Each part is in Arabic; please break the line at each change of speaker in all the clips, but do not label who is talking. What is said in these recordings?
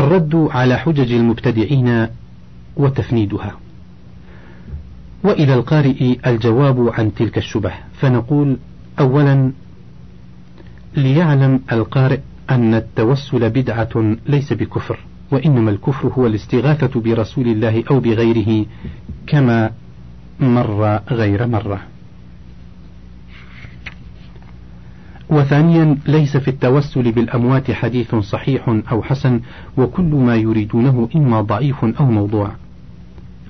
الرد على حجج المبتدعين وتفنيدها. وإلى القارئ الجواب عن تلك الشبه فنقول أولا ليعلم القارئ أن التوسل بدعة ليس بكفر وإنما الكفر هو الاستغاثة برسول الله أو بغيره كما مر غير مرة. وثانيا ليس في التوسل بالأموات حديث صحيح أو حسن وكل ما يريدونه إما ضعيف أو موضوع.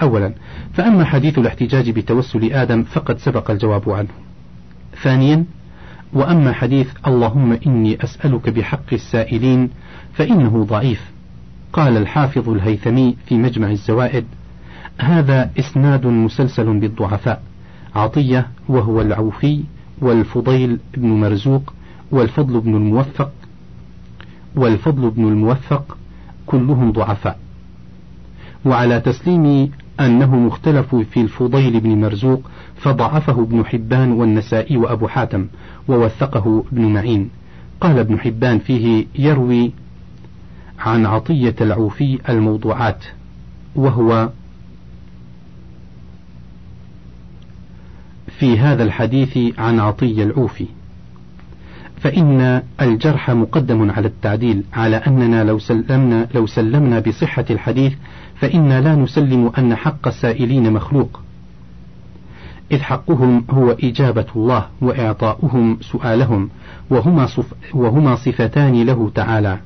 أولا فأما حديث الاحتجاج بتوسل آدم فقد سبق الجواب عنه. ثانيا وأما حديث اللهم إني أسألك بحق السائلين فإنه ضعيف. قال الحافظ الهيثمي في مجمع الزوائد هذا إسناد مسلسل بالضعفاء عطية وهو العوفي والفضيل بن مرزوق والفضل بن الموفق والفضل بن الموفق كلهم ضعفاء. وعلى تسليم أنه مختلف في الفضيل بن مرزوق فضعفه ابن حبان والنسائي وأبو حاتم ووثقه ابن معين. قال ابن حبان فيه يروي عن عطية العوفي الموضوعات وهو في هذا الحديث عن عطية العوفي. فإن الجرح مقدم على التعديل على أننا لو سلمنا لو سلمنا بصحة الحديث فإنا لا نسلم أن حق السائلين مخلوق. إذ حقهم هو إجابة الله وإعطاؤهم سؤالهم وهما, صف وهما صفتان له تعالى.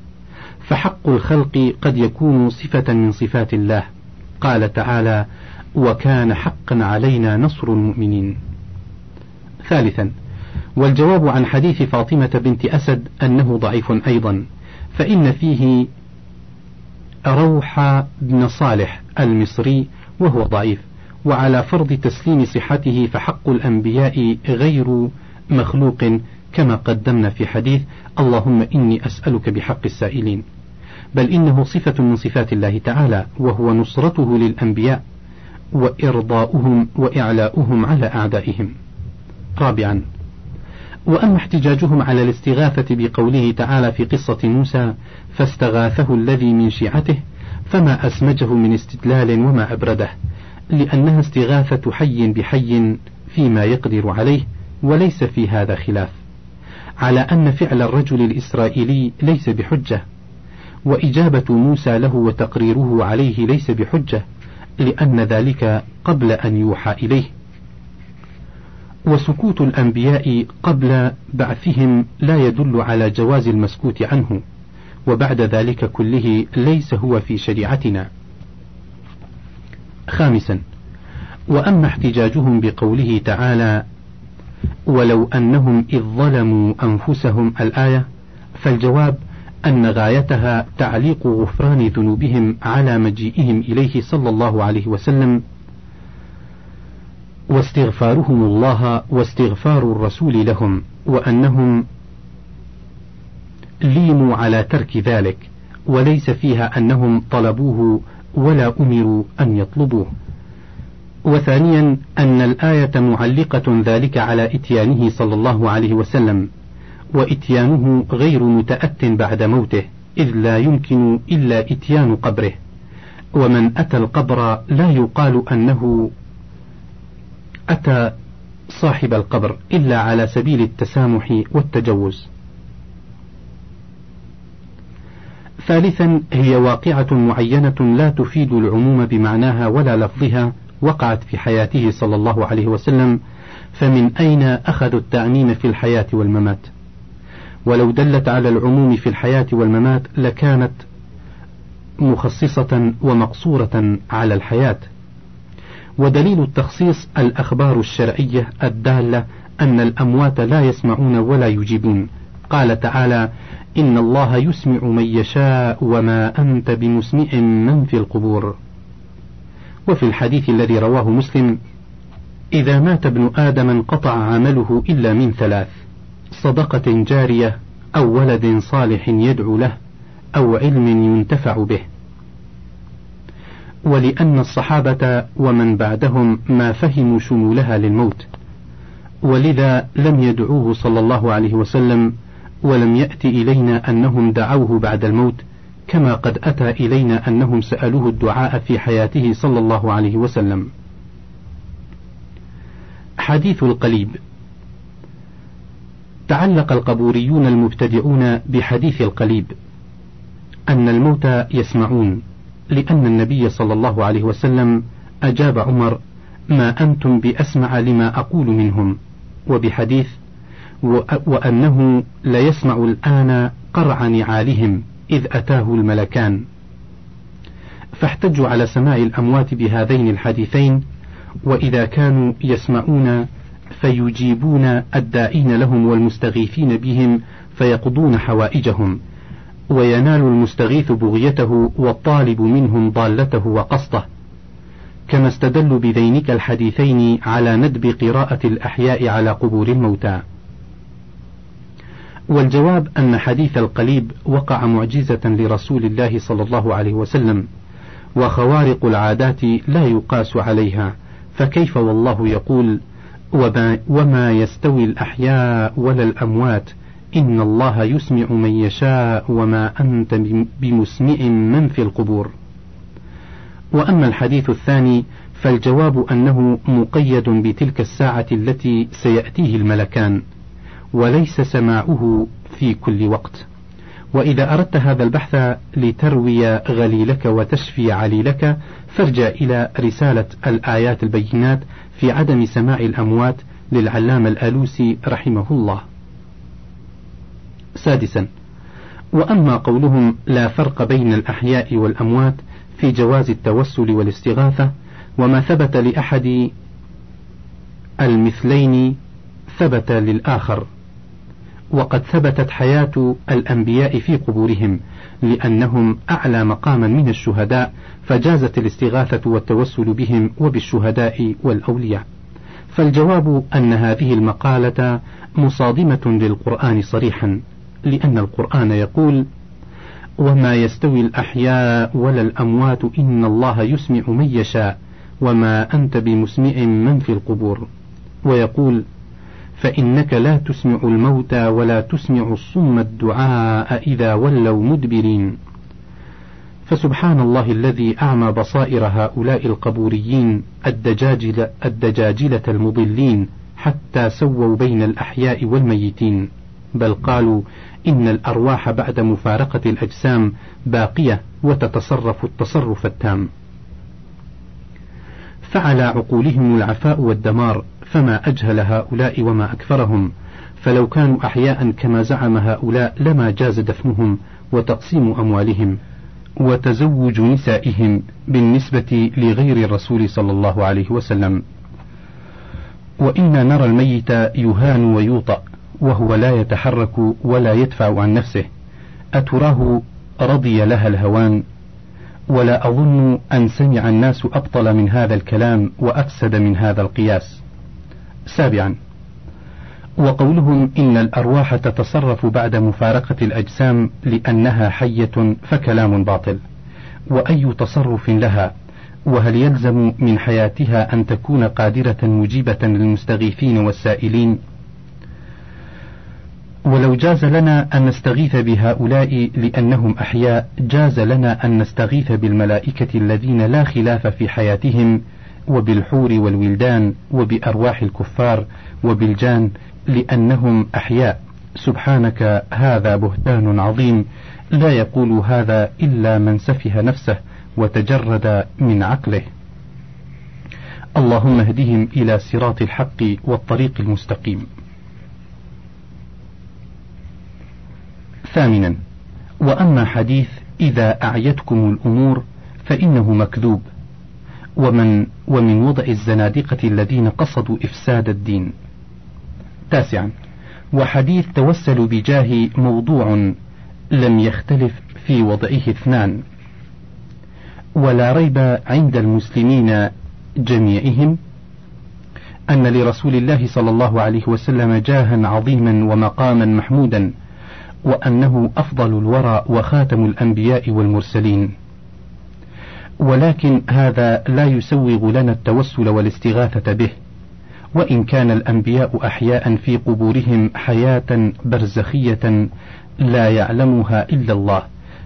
فحق الخلق قد يكون صفة من صفات الله. قال تعالى وكان حقا علينا نصر المؤمنين. ثالثا والجواب عن حديث فاطمة بنت أسد أنه ضعيف أيضا فإن فيه روح بن صالح المصري وهو ضعيف وعلى فرض تسليم صحته فحق الأنبياء غير مخلوق كما قدمنا في حديث اللهم إني أسألك بحق السائلين. بل إنه صفة من صفات الله تعالى وهو نصرته للأنبياء وإرضاؤهم وإعلاؤهم على أعدائهم. رابعا وأما احتجاجهم على الاستغاثة بقوله تعالى في قصة موسى فاستغاثه الذي من شيعته فما أسمجه من استدلال وما أبرده لأنها استغاثة حي بحي فيما يقدر عليه وليس في هذا خلاف على أن فعل الرجل الإسرائيلي ليس بحجة وإجابة موسى له وتقريره عليه ليس بحجة لأن ذلك قبل أن يوحى إليه. وسكوت الأنبياء قبل بعثهم لا يدل على جواز المسكوت عنه وبعد ذلك كله ليس هو في شريعتنا. خامسا وأما احتجاجهم بقوله تعالى ولو أنهم إذ ظلموا أنفسهم الآية فالجواب أن غايتها تعليق غفران ذنوبهم على مجيئهم إليه صلى الله عليه وسلم واستغفارهم الله واستغفار الرسول لهم وأنهم ليموا على ترك ذلك وليس فيها أنهم طلبوه ولا أمروا أن يطلبوه. وثانيا أن الآية معلقة ذلك على إتيانه صلى الله عليه وسلم وإتيانه غير متأت بعد موته إذ لا يمكن إلا إتيان قبره. ومن أتى القبر لا يقال أنه أتى صاحب القبر إلا على سبيل التسامح والتجوز. ثالثا هي واقعة معينة لا تفيد العموم بمعناها ولا لفظها وقعت في حياته صلى الله عليه وسلم فمن أين أخذوا التعميم في الحياة والممات؟ ولو دلت على العموم في الحياة والممات لكانت مخصصة ومقصورة على الحياة ودليل التخصيص الأخبار الشرعية الدالة أن الأموات لا يسمعون ولا يجيبون. قال تعالى إن الله يسمع من يشاء وما أنت بمسمع من في القبور. وفي الحديث الذي رواه مسلم إذا مات ابن آدم انقطع عمله إلا من ثلاث صدقة جارية أو ولد صالح يدعو له أو علم ينتفع به. ولأن الصحابة ومن بعدهم ما فهموا شمولها للموت ولذا لم يدعوه صلى الله عليه وسلم ولم يأت إلينا أنهم دعوه بعد الموت كما قد أتى إلينا أنهم سألوه الدعاء في حياته صلى الله عليه وسلم. حديث القليب تعلق القبوريون المبتدعون بحديث القليب أن الموتى يسمعون لأن النبي صلى الله عليه وسلم أجاب عمر ما أنتم بأسمع لما أقول منهم؟ وبحديث وأنه ليسمع الآن قرع نعالهم إذ أتاه الملكان. فاحتجوا على سماع الأموات بهذين الحديثين وإذا كانوا يسمعون فيجيبون الداعين لهم والمستغيثين بهم فيقضون حوائجهم. وينال المستغيث بغيته والطالب منهم ضالته وقصده. كما استدلوا بذينك الحديثين على ندب قراءة الأحياء على قبور الموتى. والجواب أن حديث القليب وقع معجزة لرسول الله صلى الله عليه وسلم وخوارق العادات لا يقاس عليها فكيف والله يقول وما, وما يستوي الأحياء ولا الأموات إن الله يسمع من يشاء وما أنت بمسمع من في القبور وأما الحديث الثاني فالجواب أنه مقيد بتلك الساعة التي سيأتيه الملكان وليس سماعه في كل وقت وإذا أردت هذا البحث لتروي غليلك وتشفي عليلك فارجع إلى رسالة الآيات البينات في عدم سماع الأموات للعلامة الآلوسي رحمه الله. سادسا: وأما قولهم لا فرق بين الأحياء والأموات في جواز التوسل والاستغاثة وما ثبت لأحد المثلين ثبت للآخر. وقد ثبتت حياة الأنبياء في قبورهم لأنهم أعلى مقاما من الشهداء فجازت الاستغاثة والتوسل بهم وبالشهداء والأولياء. فالجواب أن هذه المقالة مصادمة للقرآن صريحا. لأن القرآن يقول وما يستوي الأحياء ولا الأموات إن الله يسمع من يشاء وما أنت بمسمع من في القبور ويقول فإنك لا تسمع الموتى ولا تسمع الصم الدعاء إذا ولوا مدبرين فسبحان الله الذي أعمى بصائر هؤلاء القبوريين الدجاجل الدجاجلة المضلين حتى سووا بين الأحياء والميتين بل قالوا إن الأرواح بعد مفارقة الأجسام باقية وتتصرف التصرف التام. فعلى عقولهم العفاء والدمار فما أجهل هؤلاء وما أكثرهم فلو كانوا أحياء كما زعم هؤلاء لما جاز دفنهم وتقسيم أموالهم وتزوج نسائهم بالنسبة لغير الرسول صلى الله عليه وسلم. وإنا نرى الميت يهان ويوطأ وهو لا يتحرك ولا يدفع عن نفسه. أتراه رضي لها الهوان؟ ولا أظن أن سمع الناس أبطل من هذا الكلام وأفسد من هذا القياس. سابعا. وقولهم إن الأرواح تتصرف بعد مفارقة الأجسام لأنها حية فكلام باطل. وأي تصرف لها؟ وهل يلزم من حياتها أن تكون قادرة مجيبة للمستغيثين والسائلين؟ ولو جاز لنا أن نستغيث بهؤلاء لأنهم أحياء جاز لنا أن نستغيث بالملائكة الذين لا خلاف في حياتهم وبالحور والولدان وبأرواح الكفار وبالجان لأنهم أحياء. سبحانك هذا بهتان عظيم. لا يقول هذا إلا من سفه نفسه وتجرد من عقله. اللهم اهدهم إلى صراط الحق والطريق المستقيم. ثامنا. وأما حديث إذا أعيتكم الأمور فإنه مكذوب. ومن ومن وضع الزنادقة الذين قصدوا إفساد الدين. تاسعا. وحديث توسل بجاه موضوع لم يختلف في وضعه اثنان. ولا ريب عند المسلمين جميعهم أن لرسول الله صلى الله عليه وسلم جاها عظيما ومقاما محمودا وأنه أفضل الورى وخاتم الأنبياء والمرسلين. ولكن هذا لا يسوغ لنا التوسل والاستغاثة به وإن كان الأنبياء أحياء في قبورهم حياة برزخية لا يعلمها إلا الله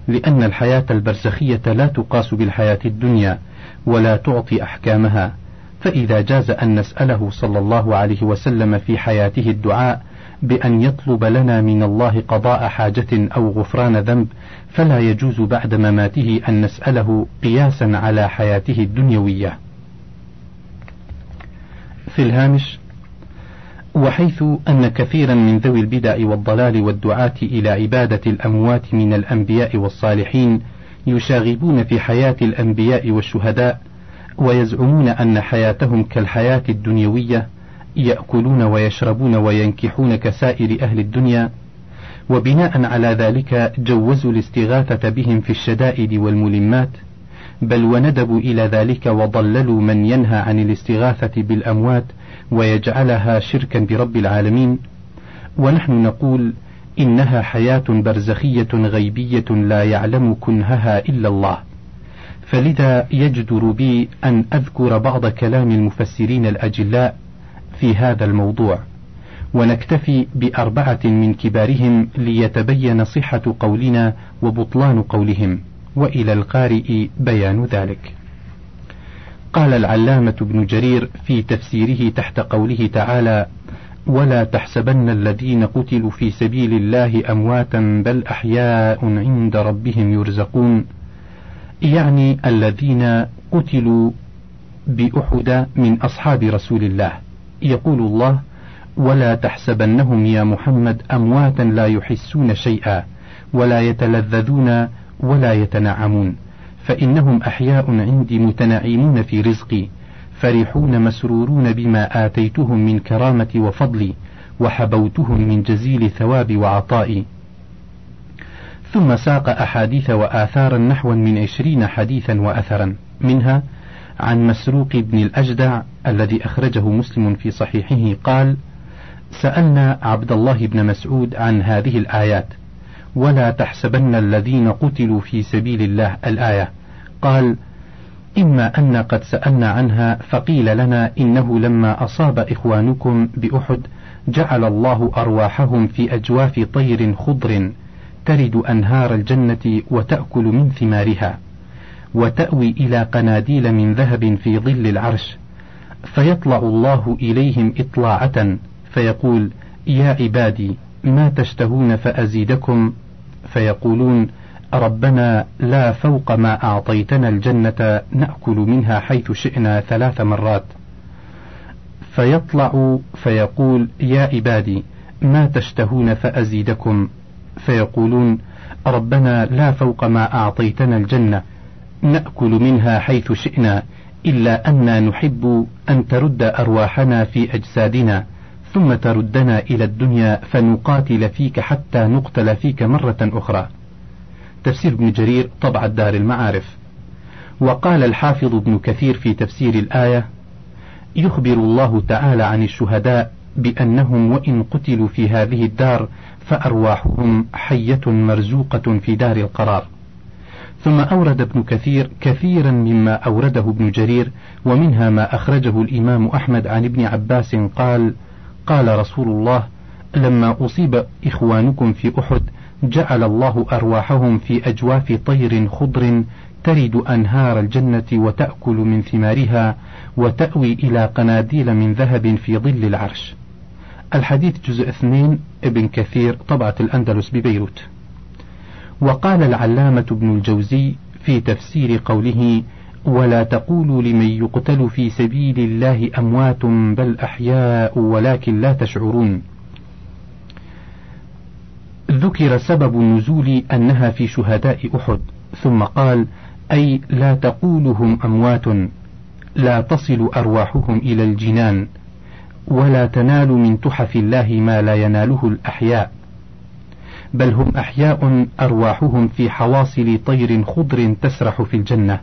لأن الحياة البرزخية لا تقاس بالحياة الدنيا ولا تعطي أحكامها. فإذا جاز أن نسأله صلى الله عليه وسلم في حياته الدعاء بأن يطلب لنا من الله قضاء حاجة أو غفران ذنب فلا يجوز بعد مماته أن نسأله قياسا على حياته الدنيوية. في الهامش وحيث أن كثيرا من ذوي البدع والضلال والدعاة إلى عبادة الأموات من الأنبياء والصالحين يشاغبون في حياة الأنبياء والشهداء ويزعمون أن حياتهم كالحياة الدنيوية يأكلون ويشربون وينكحون كسائر أهل الدنيا وبناء على ذلك جوزوا الاستغاثة بهم في الشدائد والملمات بل وندبوا إلى ذلك وضللوا من ينهى عن الاستغاثة بالأموات ويجعلها شركا برب العالمين. ونحن نقول إنها حياة برزخية غيبية لا يعلم كنهها إلا الله. فلذا يجدر بي أن أذكر بعض كلام المفسرين الأجلاء في هذا الموضوع ونكتفي بأربعة من كبارهم ليتبين صحة قولنا وبطلان قولهم وإلى القارئ بيان ذلك. قال العلامة ابن جرير في تفسيره تحت قوله تعالى ولا تحسبن الذين قتلوا في سبيل الله أمواتا بل أحياء عند ربهم يرزقون يعني الذين قتلوا بأحد من أصحاب رسول الله. يقول الله ولا تحسبنهم يا محمد أمواتا لا يحسون شيئا ولا يتلذذون ولا يتنعمون فإنهم أحياء عندي متنعمون في رزقي فرحون مسرورون بما آتيتهم من كرامة وفضلي وحبوتهم من جزيل ثواب وعطائي. ثم ساق أحاديث وآثارا نحوا من عشرين حديثا وأثرا منها عن مسروق بن الأجدع الذي أخرجه مسلم في صحيحه قال سألنا عبد الله بن مسعود عن هذه الآيات ولا تحسبن الذين قتلوا في سبيل الله الآية. قال إما أن قد سألنا عنها فقيل لنا إنه لما أصاب إخوانكم بأحد جعل الله أرواحهم في أجواف طير خضر ترد أنهار الجنة وتأكل من ثمارها. وتأوي إلى قناديل من ذهب في ظل العرش. فيطلع الله إليهم إطلاعة فيقول يا عبادي ما تشتهون فأزيدكم؟ فيقولون ربنا لا فوق ما أعطيتنا الجنة نأكل منها حيث شئنا ثلاث مرات. فيطلع فيقول يا عبادي ما تشتهون فأزيدكم؟ فيقولون ربنا لا فوق ما أعطيتنا الجنة نأكل منها حيث شئنا إلا أنا نحب أن ترد أرواحنا في أجسادنا ثم تردنا إلى الدنيا فنقاتل فيك حتى نقتل فيك مرة أخرى. تفسير ابن جرير طبع الدار المعارف. وقال الحافظ ابن كثير في تفسير الآية: يخبر الله تعالى عن الشهداء بأنهم وإن قتلوا في هذه الدار فأرواحهم حية مرزوقة في دار القرار. ثم أورد ابن كثير كثيرا مما أورده ابن جرير ومنها ما أخرجه الإمام أحمد عن ابن عباس قال: قال رسول الله لما أصيب إخوانكم في أحد جعل الله أرواحهم في أجواف طير خضر ترد أنهار الجنة وتأكل من ثمارها وتأوي إلى قناديل من ذهب في ظل العرش. الحديث جزء اثنين ابن كثير طبعة الأندلس ببيروت. وقال العلامة ابن الجوزي في تفسير قوله ولا تقولوا لمن يقتل في سبيل الله أموات بل أحياء ولكن لا تشعرون ذكر سبب النزول أنها في شهداء أحد ثم قال أي لا تقولهم أموات لا تصل أرواحهم إلى الجنان ولا تنال من تحف الله ما لا يناله الأحياء بل هم أحياء أرواحهم في حواصل طير خضر تسرح في الجنة.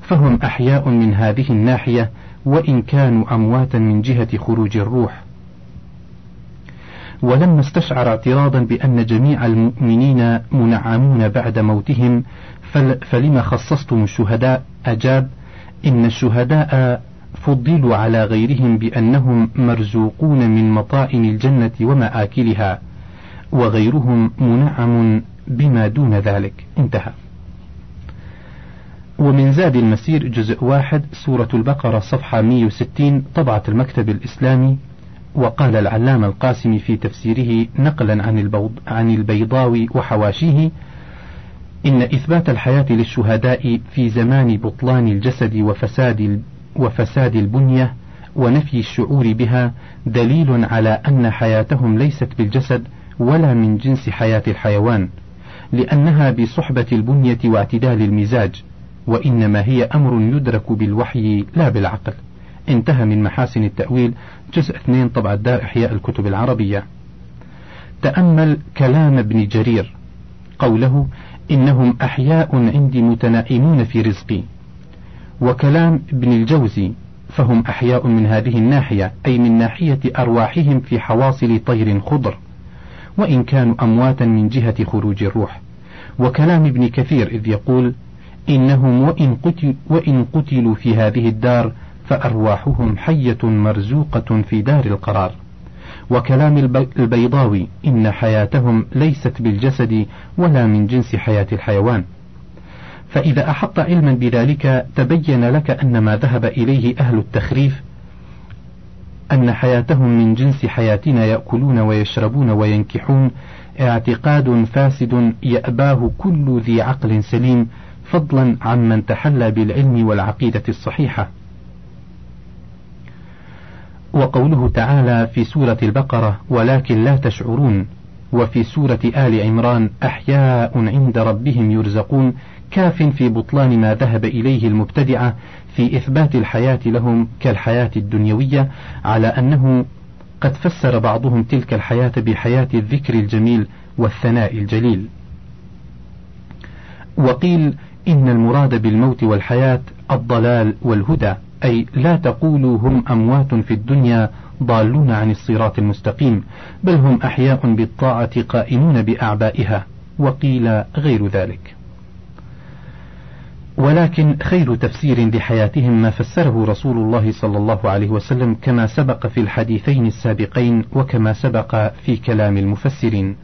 فهم أحياء من هذه الناحية وإن كانوا أمواتا من جهة خروج الروح. ولما استشعر اعتراضا بأن جميع المؤمنين منعمون بعد موتهم فلما خصصتم الشهداء؟ أجاب إن الشهداء فضلوا على غيرهم بأنهم مرزوقون من مطائم الجنة ومآكلها. وغيرهم منعم بما دون ذلك. انتهى. ومن زاد المسير جزء واحد سورة البقرة صفحة 160 طبعة المكتب الإسلامي. وقال العلامة القاسمي في تفسيره نقلا عن, عن البيضاوي وحواشيه إن إثبات الحياة للشهداء في زمان بطلان الجسد وفساد وفساد البنية ونفي الشعور بها دليل على أن حياتهم ليست بالجسد ولا من جنس حياة الحيوان، لأنها بصحبة البنية واعتدال المزاج، وإنما هي أمر يدرك بالوحي لا بالعقل. انتهى من محاسن التأويل جزء 2 طبعة دار إحياء الكتب العربية. تأمل كلام ابن جرير قوله إنهم أحياء عندي متنائمون في رزقي وكلام ابن الجوزي فهم أحياء من هذه الناحية أي من ناحية أرواحهم في حواصل طير خضر وإن كانوا أمواتا من جهة خروج الروح. وكلام ابن كثير إذ يقول إنهم وإن, قتل وإن قتلوا في هذه الدار فأرواحهم حية مرزوقة في دار القرار. وكلام البيضاوي إن حياتهم ليست بالجسد ولا من جنس حياة الحيوان. فإذا أحط علما بذلك تبين لك أن ما ذهب إليه أهل التخريف أن حياتهم من جنس حياتنا يأكلون ويشربون وينكحون. اعتقاد فاسد يأباه كل ذي عقل سليم فضلا عمن تحلى بالعلم والعقيدة الصحيحة. وقوله تعالى في سورة البقرة ولكن لا تشعرون وفي سورة آل عمران أحياء عند ربهم يرزقون كاف في بطلان ما ذهب إليه المبتدعة في إثبات الحياة لهم كالحياة الدنيوية على أنه قد فسر بعضهم تلك الحياة بحياة الذكر الجميل والثناء الجليل. وقيل إن المراد بالموت والحياة الضلال والهدى، أي لا تقولوا هم أموات في الدنيا ضالون عن الصراط المستقيم، بل هم أحياء بالطاعة قائمون بأعبائها، وقيل غير ذلك. ولكن خير تفسير لحياتهم ما فسره رسول الله صلى الله عليه وسلم كما سبق في الحديثين السابقين وكما سبق في كلام المفسرين.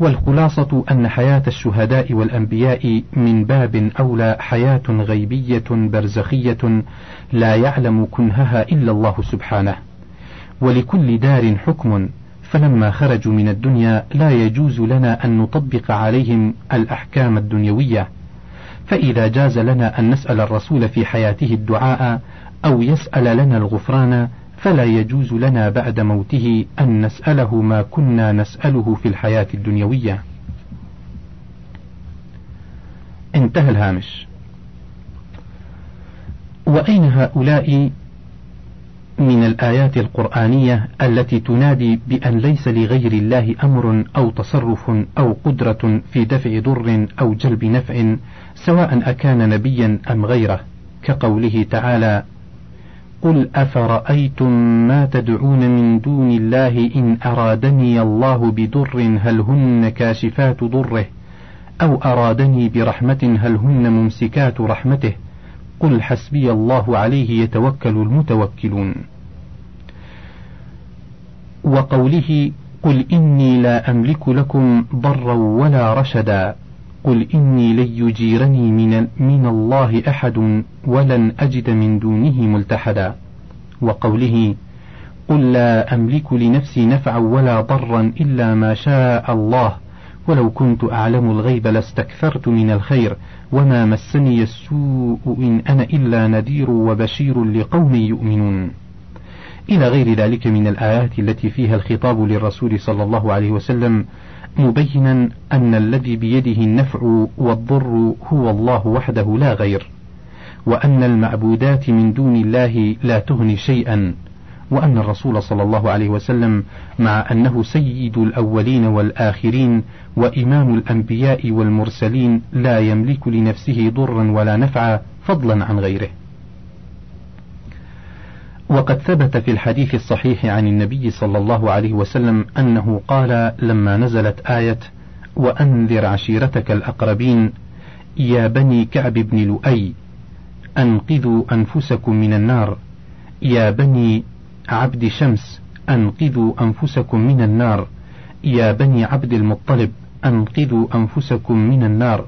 والخلاصة أن حياة الشهداء والأنبياء من باب أولى حياة غيبية برزخية لا يعلم كنهها إلا الله سبحانه. ولكل دار حكم فلما خرجوا من الدنيا لا يجوز لنا أن نطبق عليهم الأحكام الدنيوية فإذا جاز لنا أن نسأل الرسول في حياته الدعاء أو يسأل لنا الغفران فلا يجوز لنا بعد موته أن نسأله ما كنا نسأله في الحياة الدنيوية. انتهى الهامش. وأين هؤلاء من الآيات القرآنية التي تنادي بأن ليس لغير الله أمر أو تصرف أو قدرة في دفع ضر أو جلب نفع سواء أكان نبيا أم غيره كقوله تعالى قل أفرأيتم ما تدعون من دون الله إن أرادني الله بضر هل هن كاشفات ضره أو أرادني برحمة هل هن ممسكات رحمته قل حسبي الله عليه يتوكل المتوكلون وقوله قل إني لا أملك لكم ضرا ولا رشدا. قل إني لن يجيرني من, من الله أحد ولن أجد من دونه ملتحدا. وقوله قل لا أملك لنفسي نفعا ولا ضرا إلا ما شاء الله. ولو كنت أعلم الغيب لاستكثرت من الخير وما مسني السوء إن أنا إلا نذير وبشير لقوم يؤمنون. إلى غير ذلك من الآيات التي فيها الخطاب للرسول صلى الله عليه وسلم مبينا أن الذي بيده النفع والضر هو الله وحده لا غير وأن المعبودات من دون الله لا تغني شيئا وأن الرسول صلى الله عليه وسلم مع أنه سيد الأولين والآخرين وإمام الأنبياء والمرسلين لا يملك لنفسه ضرا ولا نفعا فضلا عن غيره. وقد ثبت في الحديث الصحيح عن النبي صلى الله عليه وسلم أنه قال لما نزلت آية وأنذر عشيرتك الأقربين يا بني كعب بن لؤي أنقذوا أنفسكم من النار يا بني عبد شمس أنقذوا أنفسكم من النار يا بني عبد المطلب أنقذوا أنفسكم من النار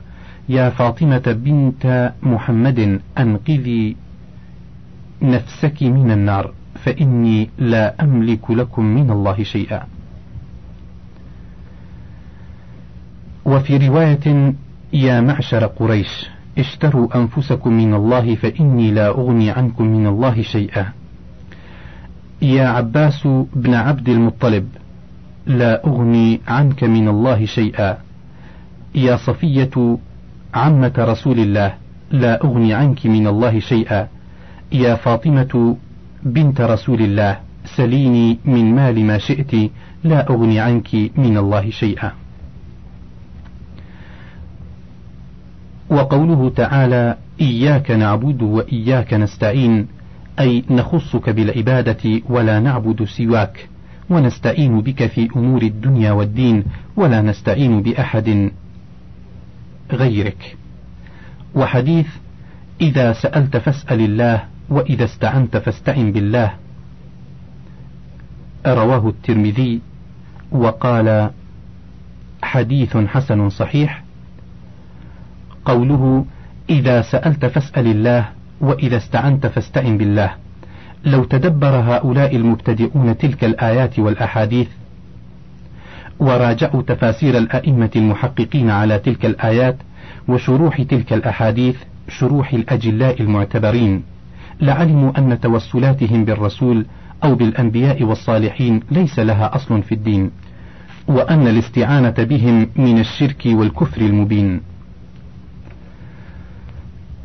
يا فاطمة بنت محمد أنقذي نفسك من النار فإني لا أملك لكم من الله شيئا. وفي رواية يا معشر قريش اشتروا أنفسكم من الله فإني لا أغني عنكم من الله شيئا. يا عباس بن عبد المطلب لا أغني عنك من الله شيئا. يا صفية عمة رسول الله لا أغني عنك من الله شيئا. يا فاطمة بنت رسول الله سليني من مال ما شئت لا أغني عنك من الله شيئا. وقوله تعالى إياك نعبد وإياك نستعين أي نخصك بالعبادة ولا نعبد سواك ونستعين بك في أمور الدنيا والدين ولا نستعين بأحد غيرك. وحديث إذا سألت فاسأل الله وإذا استعنت فاستعن بالله. رواه الترمذي وقال حديث حسن صحيح. قوله إذا سألت فاسأل الله وإذا استعنت فاستعن بالله. لو تدبر هؤلاء المبتدئون تلك الآيات والأحاديث. وراجعوا تفاسير الأئمة المحققين على تلك الآيات وشروح تلك الأحاديث شروح الأجلاء المعتبرين. لعلموا أن توسلاتهم بالرسول أو بالأنبياء والصالحين ليس لها أصل في الدين وأن الاستعانة بهم من الشرك والكفر المبين.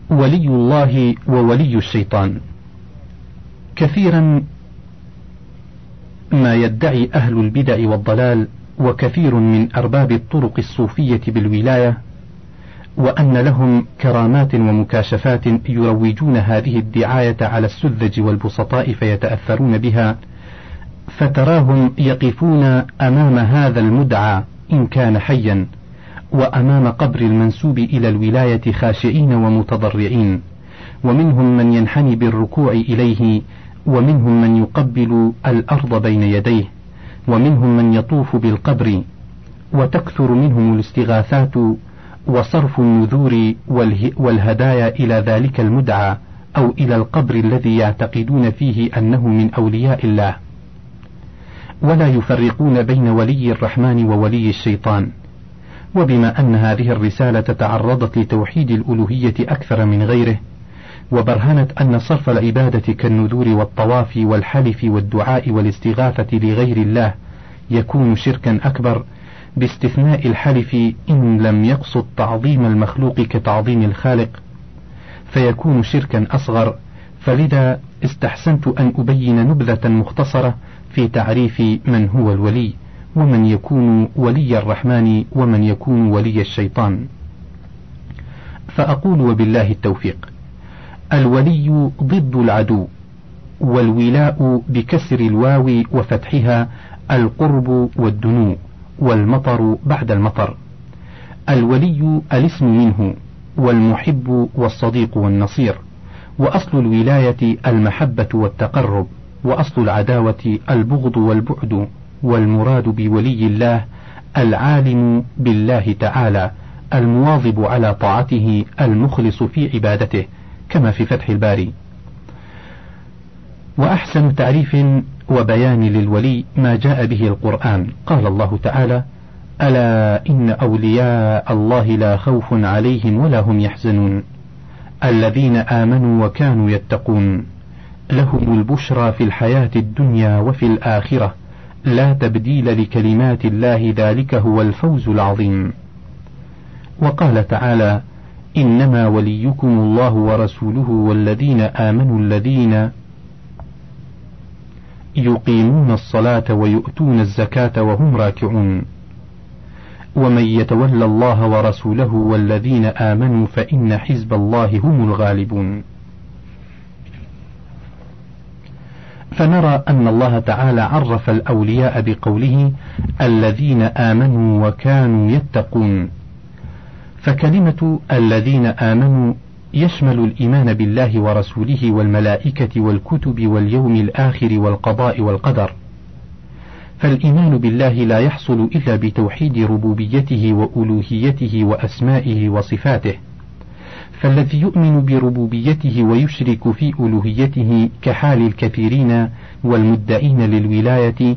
ولي الله وولي الشيطان. كثيرا ما يدعي أهل البدع والضلال وكثير من أرباب الطرق الصوفية بالولاية وأن لهم كرامات ومكاشفات يروجون هذه الدعاية على السذج والبسطاء فيتأثرون بها فتراهم يقفون أمام هذا المدعى إن كان حيا وأمام قبر المنسوب إلى الولاية خاشعين ومتضرعين ومنهم من ينحني بالركوع إليه ومنهم من يقبل الأرض بين يديه ومنهم من يطوف بالقبر وتكثر منهم الاستغاثات وصرف النذور والهدايا إلى ذلك المدعى أو إلى القبر الذي يعتقدون فيه أنه من أولياء الله. ولا يفرقون بين ولي الرحمن وولي الشيطان. وبما أن هذه الرسالة تعرضت لتوحيد الألوهية أكثر من غيره وبرهنت أن صرف العبادة كالنذور والطواف والحلف والدعاء والاستغاثة لغير الله يكون شركا أكبر باستثناء الحلف إن لم يقصد تعظيم المخلوق كتعظيم الخالق فيكون شركا أصغر. فلذا استحسنت أن أبين نبذة مختصرة في تعريف من هو الولي ومن يكون ولي الرحمن ومن يكون ولي الشيطان. فأقول وبالله التوفيق الولي ضد العدو والولاء بكسر الواو وفتحها القرب والدنو. والمطر بعد المطر. الولي الاسم منه والمحب والصديق والنصير. وأصل الولاية المحبة والتقرب. وأصل العداوة البغض والبعد. والمراد بولي الله العالم بالله تعالى المواظب على طاعته المخلص في عبادته كما في فتح الباري. وأحسن تعريف وبيان للولي ما جاء به القرآن. قال الله تعالى ألا إن أولياء الله لا خوف عليهم ولا هم يحزنون. الذين آمنوا وكانوا يتقون. لهم البشرى في الحياة الدنيا وفي الآخرة. لا تبديل لكلمات الله ذلك هو الفوز العظيم. وقال تعالى إنما وليكم الله ورسوله والذين آمنوا الذين يقيمون الصلاة ويؤتون الزكاة وهم راكعون. ومن يتولى الله ورسوله والذين آمنوا فإن حزب الله هم الغالبون. فنرى أن الله تعالى عرف الأولياء بقوله الذين آمنوا وكانوا يتقون. فكلمة الذين آمنوا يشمل الإيمان بالله ورسوله والملائكة والكتب واليوم الآخر والقضاء والقدر. فالإيمان بالله لا يحصل إلا بتوحيد ربوبيته وألوهيته وأسمائه وصفاته. فالذي يؤمن بربوبيته ويشرك في ألوهيته كحال الكثيرين والمدعين للولاية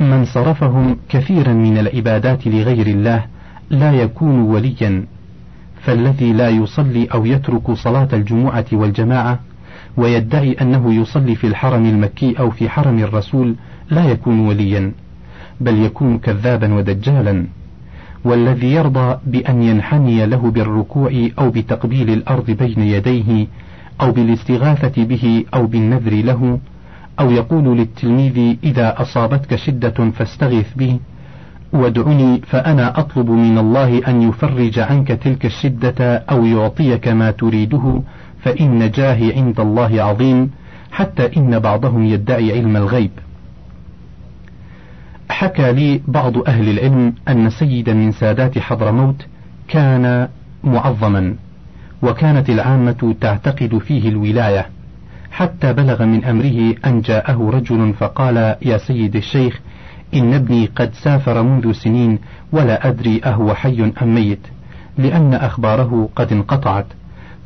من صرفهم كثيرا من العبادات لغير الله لا يكون وليا. فالذي لا يصلي أو يترك صلاة الجمعة والجماعة ويدعي أنه يصلي في الحرم المكي أو في حرم الرسول لا يكون وليا بل يكون كذابا ودجالا. والذي يرضى بأن ينحني له بالركوع أو بتقبيل الأرض بين يديه أو بالاستغاثة به أو بالنذر له أو يقول للتلميذ إذا أصابتك شدة فاستغث به وادعني فأنا أطلب من الله أن يفرج عنك تلك الشدة أو يعطيك ما تريده فإن جاهي عند الله عظيم حتى إن بعضهم يدعي علم الغيب. حكى لي بعض أهل العلم أن سيدا من سادات حضرموت كان معظما وكانت العامة تعتقد فيه الولاية حتى بلغ من أمره أن جاءه رجل فقال يا سيد الشيخ إن ابني قد سافر منذ سنين ولا أدري أهو حي أم ميت لأن أخباره قد انقطعت.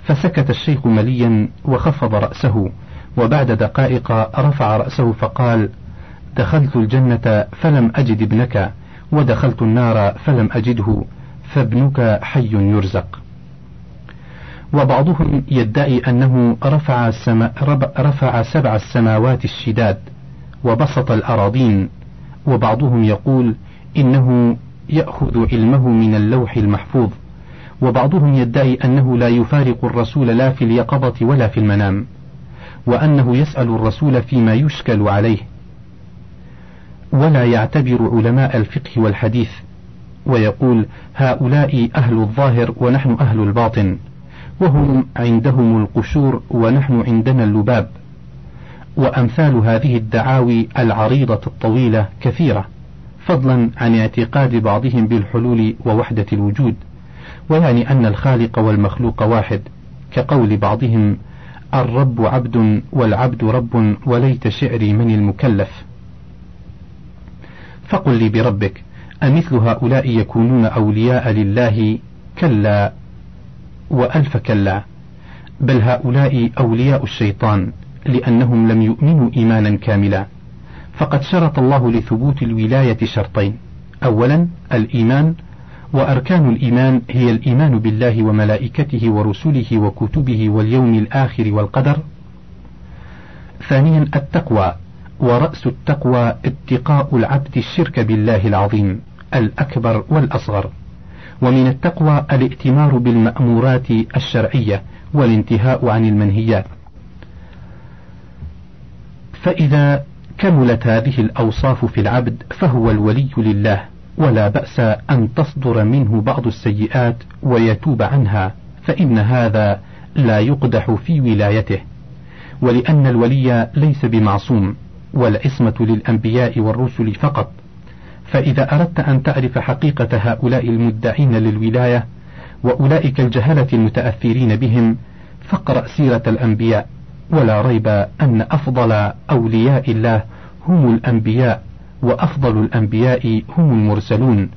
فسكت الشيخ مليا وخفض رأسه وبعد دقائق رفع رأسه فقال دخلت الجنة فلم أجد ابنك ودخلت النار فلم أجده فابنك حي يرزق. وبعضهم يدعي أنه رفع, السما رفع سبع السماوات الشداد وبسط الأراضين وبعضهم يقول إنه يأخذ علمه من اللوح المحفوظ وبعضهم يدعي أنه لا يفارق الرسول لا في اليقظة ولا في المنام وأنه يسأل الرسول فيما يشكل عليه. ولا يعتبر علماء الفقه والحديث ويقول هؤلاء أهل الظاهر ونحن أهل الباطن وهم عندهم القشور ونحن عندنا اللباب. وأمثال هذه الدعاوي العريضة الطويلة كثيرة فضلا عن اعتقاد بعضهم بالحلول ووحدة الوجود ويعني أن الخالق والمخلوق واحد كقول بعضهم الرب عبد والعبد رب وليت شعري من المكلف. فقل لي بربك أمثل هؤلاء يكونون أولياء لله كلا وألف كلا بل هؤلاء أولياء الشيطان؟ لأنهم لم يؤمنوا إيمانا كاملا. فقد شرط الله لثبوت الولاية شرطين. أولا الإيمان وأركان الإيمان هي الإيمان بالله وملائكته ورسله وكتبه واليوم الآخر والقدر. ثانيا التقوى ورأس التقوى اتقاء العبد الشرك بالله العظيم الأكبر والأصغر. ومن التقوى الائتمار بالمأمورات الشرعية والانتهاء عن المنهيات. فإذا كملت هذه الأوصاف في العبد فهو الولي لله ولا بأس أن تصدر منه بعض السيئات ويتوب عنها فإن هذا لا يقدح في ولايته. ولأن الولي ليس بمعصوم والعصمة للأنبياء والرسل فقط. فإذا أردت أن تعرف حقيقة هؤلاء المدعين للولاية وأولئك الجهلة المتأثرين بهم فاقرأ سيرة الأنبياء. ولا ريب أن أفضل أولياء الله هم الأنبياء وأفضل الأنبياء هم المرسلون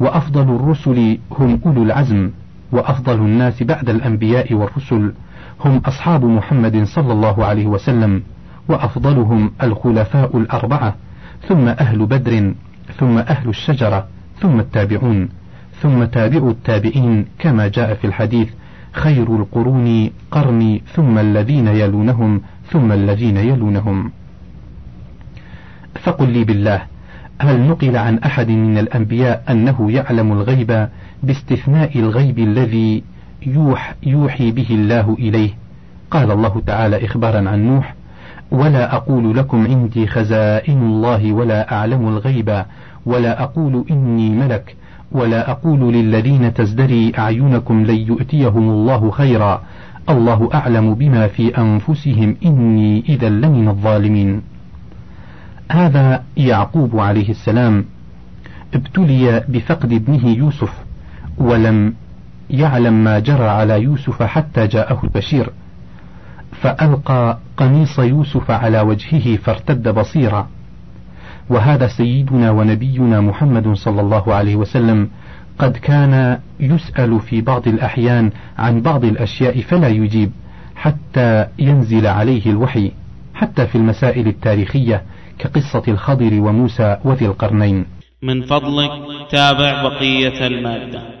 وأفضل الرسل هم أولو العزم وأفضل الناس بعد الأنبياء والرسل هم أصحاب محمد صلى الله عليه وسلم وأفضلهم الخلفاء الأربعة ثم أهل بدر ثم أهل الشجرة ثم التابعون ثم تابع التابعين كما جاء في الحديث خير القرون قرني ثم الذين يلونهم ثم الذين يلونهم. فقل لي بالله هل نقل عن أحد من الأنبياء أنه يعلم الغيب باستثناء الغيب الذي يوح يوحي به الله إليه؟ قال الله تعالى إخبارا عن نوح ولا أقول لكم عندي خزائن الله ولا أعلم الغيب ولا أقول إني ملك ولا أقول للذين تزدري أعينكم لن يؤتيهم الله خيرا. الله أعلم بما في أنفسهم. إني إذا لمن الظالمين. هذا يعقوب عليه السلام. ابتلي بفقد ابنه يوسف ولم يعلم ما جرى على يوسف حتى جاءه البشير. فألقى قميص يوسف على وجهه فارتد بصيرا. وهذا سيدنا ونبينا محمد صلى الله عليه وسلم قد كان يسأل في بعض الأحيان عن بعض الأشياء فلا يجيب حتى ينزل عليه الوحي حتى في المسائل التاريخية كقصة الخضر وموسى وذي القرنين.
من فضلك تابع بقية المادة.